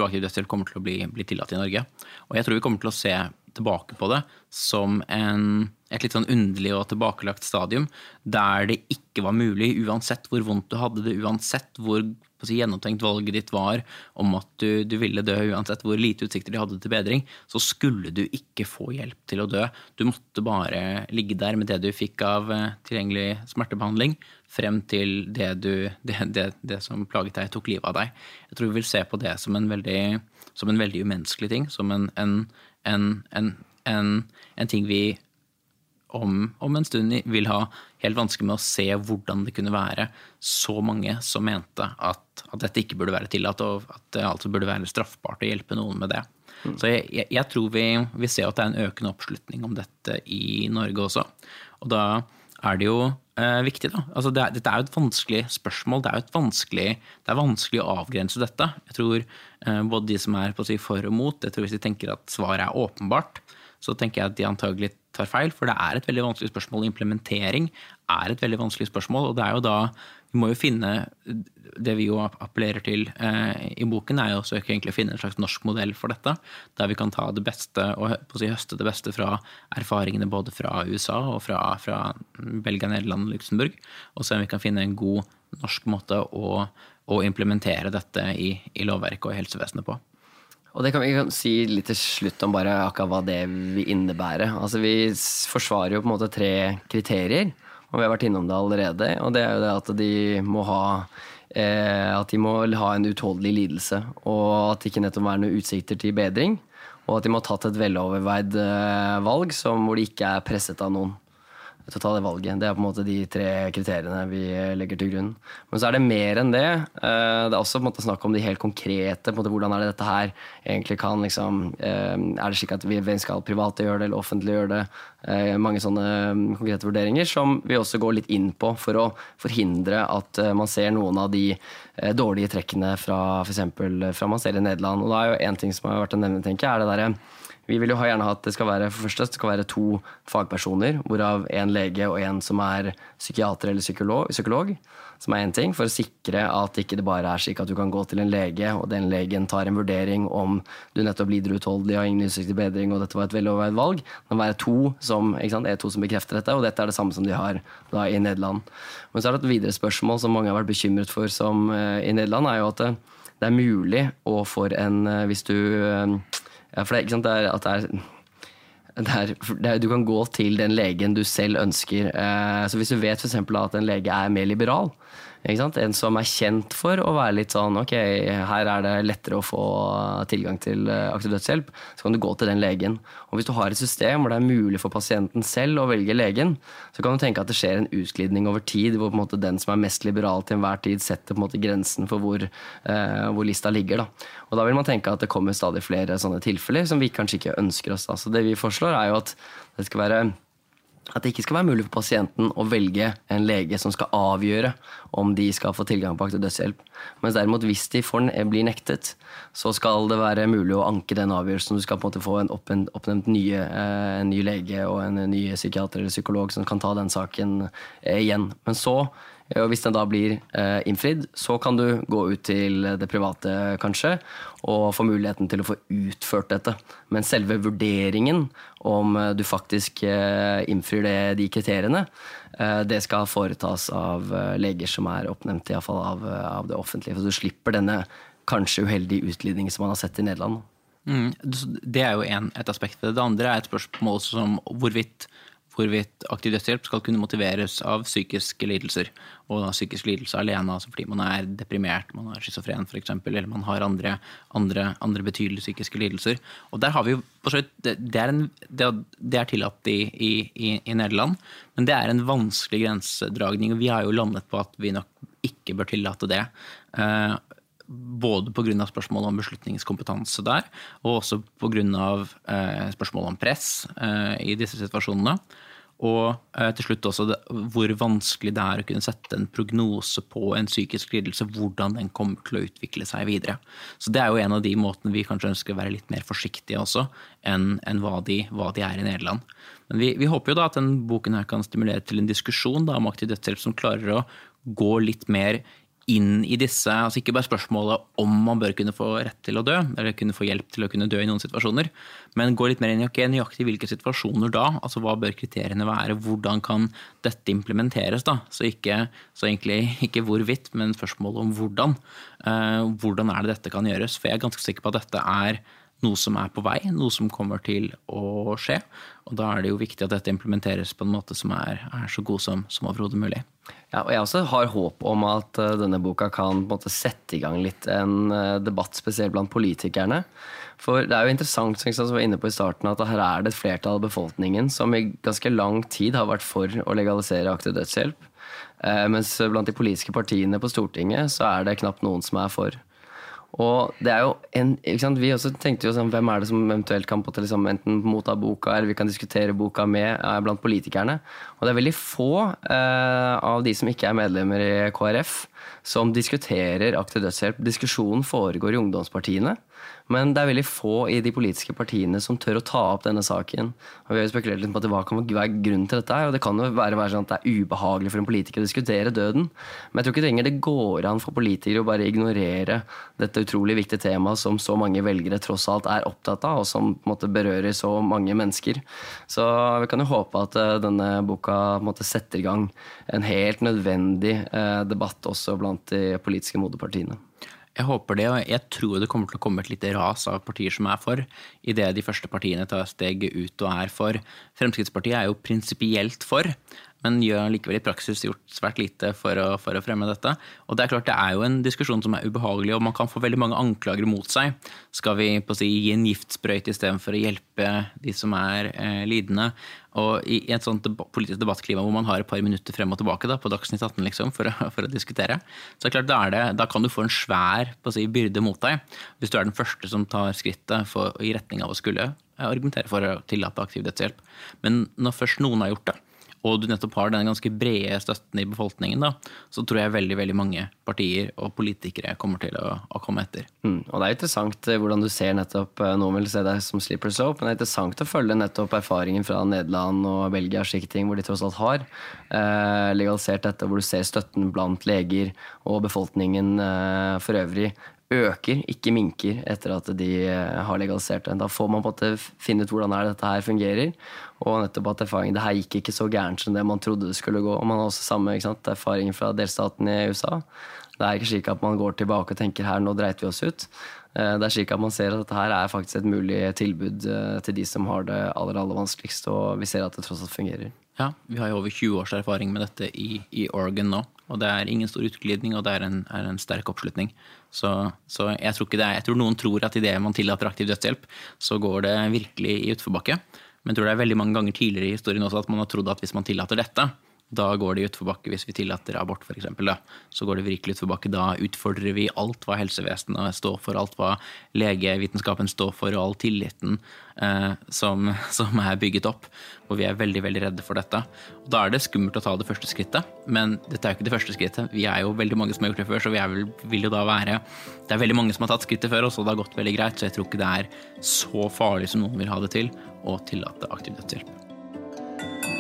kommer til å bli, bli, tillatt i Norge. Og jeg tror vi kommer til å se tilbake på det som en, et litt sånn underlig og tilbakelagt stadium der det ikke var mulig, uansett hvor vondt du hadde det, uansett hvor si, gjennomtenkt valget ditt var om at du, du, ville dø, uansett hvor lite utsikter de hadde til bedring, så skulle du ikke få hjelp til å dø. Du måtte bare ligge der med det du fikk av eh, tilgjengelig smertebehandling, frem til det, du, det, det, det som plaget deg, tok livet av deg. Jeg tror vi vil se på det som en veldig, som en veldig umenneskelig ting. Som en, en, en, en ting vi om, om, en stund vil ha helt vanskelig med å se hvordan det kunne være så mange som mente at, at dette ikke burde være tillatt, og at det altså burde være straffbart å hjelpe noen med det. Mm. Så jeg, jeg, jeg tror vi, vi, ser at det er en økende oppslutning om dette i Norge også. Og da er det jo eh, viktig. da. Altså det er, dette er jo et vanskelig spørsmål. Det er et vanskelig, det er vanskelig å avgrense dette. Jeg tror eh, både de som er si for og mot, jeg tror hvis de tenker at svaret er åpenbart, så tenker jeg at de antagelig tar feil. For det er et veldig vanskelig spørsmål. Implementering er et veldig vanskelig spørsmål. og det er jo da vi må jo finne Det vi jo appellerer til eh, i boken, er jo å søke egentlig å finne en slags norsk modell for dette. Der vi kan ta det beste og si, høste det beste fra erfaringene både fra USA og fra, fra Belgia, Nederland og Luxembourg. Og se om vi kan finne en god norsk måte å, å implementere dette i, i lovverket og helsevesenet på. Og det kan vi si litt til slutt om bare akkurat hva det vil innebære. Altså Vi forsvarer jo på en måte tre kriterier. Og vi har vært innom det allerede. Og det er jo det at de må ha eh, at de må ha en utholdelig lidelse, og at det ikke nettopp er noen utsikter til bedring. Og at de må ha tatt et veloverveid eh, valg som, hvor de ikke er presset av noen til å ta det valget. Det er på en måte de tre kriteriene vi legger til grunn. Men så er det mer enn det. Eh, det er også på en måte snakk om de helt konkrete. Måte, hvordan er det dette her egentlig kan liksom, eh, Er det slik at vi skal private gjøre det, eller offentlig gjøre det? Eh, mange sånne mm, konkrete vurderinger som vi også går litt inn på for å forhindre at man ser noen av de dårlige trekkene fra f.eks. fra man ser i Nederland. Og da er jo en ting som har vært å nevne, tenker jeg, er det derre vi vil jo gjerne ha at det skal være for første, det skal være to fagpersoner, hvorav en lege og en som er psykiater eller psykolog, psykolog som er én ting, for å sikre at ikke det bare er slik at du kan gå til en lege, og den legen tar en vurdering om du nettopp lider utholdelig og har ingen utsikt til bedring, og dette var et veloverveid valg. Det må være to som, to som bekrefter dette, og dette er det samme som de har da, i Nederland. Men så er det et videre spørsmål som mange har vært bekymret for som, uh, i Nederland, er jo at det, det er mulig å for en uh, Hvis du uh, ja, for det, det er, at det er der, der, er, du kan gå til den legen du selv ønsker. Eh, så Hvis du vet for at en lege er mer liberal, en som er kjent for å være litt sånn ok, her er det lettere å få tilgang til eh, aktiv dødshjelp, så kan du gå til den legen. Og hvis du har et system hvor det er mulig for pasienten selv å velge legen, så kan du tenke at det skjer en utglidning over tid, hvor på en måte den som er mest liberal til enhver tid, setter på en måte grensen for hvor, eh, hvor lista ligger. Da. Og da vil man tenke at det kommer stadig flere sånne tilfeller som vi kanskje ikke ønsker oss. Da. Så det vi foreslår, er jo at det skal være at det ikke skal være mulig for pasienten å velge en lege som skal avgjøre om de skal få tilgang på aktiv dødshjelp. Mens derimot hvis de får, blir nektet, så skal det være mulig å anke den avgjørelsen. Du skal på en måte få en oppnevnt nye, eh, en ny lege og en ny psykiater eller psykolog som kan ta den saken eh, igjen. Men så og hvis den da blir eh, innfridd, så kan du gå ut til det private, kanskje, og få muligheten til å få utført dette. Men selve vurderingen om eh, du faktisk eh, innfrir det, de kriteriene, eh, det skal foretas av eh, leger som er oppnevnt i fall av, eh, av det offentlige. Så du slipper denne kanskje uheldige utlidningen som man har sett i Nederland. Mm, det er jo en, et aspekt det. Det andre er et spørsmål som hvorvidt hvorvidt aktiv dødshjelp skal kunne motiveres av psykiske lidelser. Og da psykisk lidelse alene, altså fordi man er deprimert, man har schizofren f.eks., eller man har andre, andre, andre, betydelige psykiske lidelser. Og der har vi jo, det er, en, det er tillatt i, i, i, Nederland, men det er en vanskelig grensedragning. og Vi har jo landet på at vi nok ikke bør tillate det. Både pga. spørsmålet om beslutningskompetanse der, og også pga. Eh, spørsmålet om press eh, i disse situasjonene. Og eh, til slutt også hvor vanskelig det er å kunne sette en prognose på en psykisk lidelse, hvordan den kommer til å utvikle seg videre. Så det er jo en av de måtene vi kanskje ønsker å være litt mer forsiktige også, enn, enn hva, de, hva, de, er i Nederland. Men vi, vi håper jo da at denne boken her kan stimulere til en diskusjon da, om aktiv dødshjelp som klarer å gå litt mer inn i disse, altså ikke bare spørsmålet om man bør kunne få rett til å dø, eller kunne få hjelp til å kunne dø i noen situasjoner, men gå litt mer inn i okay, nøyaktig hvilke situasjoner da, altså hva bør kriteriene være, hvordan kan dette implementeres da, så, ikke, så egentlig ikke hvorvidt, men spørsmålet om hvordan. Uh, hvordan er det dette kan gjøres, for jeg er ganske sikker på at dette er noe som er på vei, noe som kommer til å skje. Og da er det jo viktig at dette implementeres på en måte som er, er så god som, som overhodet mulig. Ja, og Jeg også har håp om at uh, denne boka kan måte, sette i gang litt en uh, debatt, spesielt blant politikerne. For det er jo interessant som jeg var inne på i starten, at her er det et flertall av befolkningen som i ganske lang tid har vært for å legalisere aktiv dødshjelp. Uh, mens blant de politiske partiene på Stortinget så er det knapt noen som er for. Og det er jo en? Vi også tenkte jo sånn, hvem er det som eventuelt kan på til, liksom, enten motta boka eller vi kan diskutere boka med er blant politikerne. Og det er veldig få eh, av de som ikke er medlemmer i KrF, som diskuterer aktiv dødshjelp. Diskusjonen foregår i ungdomspartiene. Men det er veldig få i de politiske partiene som tør å ta opp denne saken. Og vi har jo spekulert litt på at hva kan være grunnen til dette. her, og Det kan jo være, være sånn at det er ubehagelig for en politiker å diskutere døden. Men jeg tror ikke lenger det går an for politikere å bare ignorere dette utrolig viktige temaet som så mange velgere tross alt er opptatt av, og som måte berører så mange mennesker. Så vi kan jo håpe at eh, denne boka måte setter i gang en helt nødvendig eh, debatt også blant de politiske moderpartiene. Jeg håper det, og jeg tror det kommer til å komme et lite ras av partier som er for, idet de første partiene tar steget ut og er for. Fremskrittspartiet er jo prinsipielt for, men gjør likevel i praksis gjort svært lite for å, for å, fremme dette. Og det er klart det er jo en diskusjon som er ubehagelig, og man kan få veldig mange anklager mot seg. Skal vi på å si, gi en giftsprøyte istedenfor å hjelpe de som er eh, lidende? Og i, et sånt debatt, politisk debattklima hvor man har et par minutter frem og tilbake da, på Dagsnytt 18 liksom, for, å, for, å, diskutere, så er klart, da, er det, da kan du få en svær si, byrde mot deg. Hvis du er den første som tar skrittet for, i retning av å skulle argumentere for å tillate aktiv dødshjelp. Men når først noen har gjort det, og du nettopp har den ganske brede støtten i befolkningen, da, så tror jeg veldig veldig mange partier og politikere kommer til å, å komme etter. Mm, og Det er interessant eh, hvordan du ser nettopp eh, Noen vil se deg som slipper soap, men det er interessant å følge nettopp erfaringen fra Nederland og Belgia, hvor de tross alt har eh, legalisert dette, hvor du ser støtten blant leger og befolkningen eh, for øvrig øker, ikke minker, etter at de eh, har legalisert det. Da får man på en måte finne ut hvordan dette her fungerer. Og nettopp at erfaringen, det her gikk ikke så gærent som det man trodde det skulle gå. Og man har også samme sant, erfaring fra delstaten i USA. Det er ikke slik at man går tilbake og tenker her, nå dreit vi oss ut. Eh, det er slik at man ser at dette her er faktisk et mulig tilbud eh, til de som har det aller, aller vanskeligst, og vi ser at det tross alt fungerer. Ja, vi har jo over 20 års erfaring med dette i, i Oregon nå. Og det er ingen stor utglidning, og det er en, er en sterk oppslutning. Så, så, jeg tror er, jeg tror noen tror at idet man tillater aktiv dødshjelp, så går det virkelig i utforbakke. Men jeg tror det er veldig mange ganger tidligere i historien også at man har trodd at hvis man tillater dette, da går det i utforbakke hvis vi tillater abort, f.eks. Så går det virkelig utforbakke. Da utfordrer vi alt hva helsevesenet står for, alt hva legevitenskapen står for, og all tilliten eh, som, som, er bygget opp. Og vi er veldig veldig redde for dette. Og Da er det skummelt å ta det første skrittet, men dette er jo ikke det første skrittet. Vi er jo veldig mange som har gjort det før, så vi vel, vil jo da være Det er veldig mange som har tatt skrittet før oss, og det har gått veldig greit, så jeg tror ikke det er så farlig som noen vil ha det til, å tillate aktiv dødshjelp.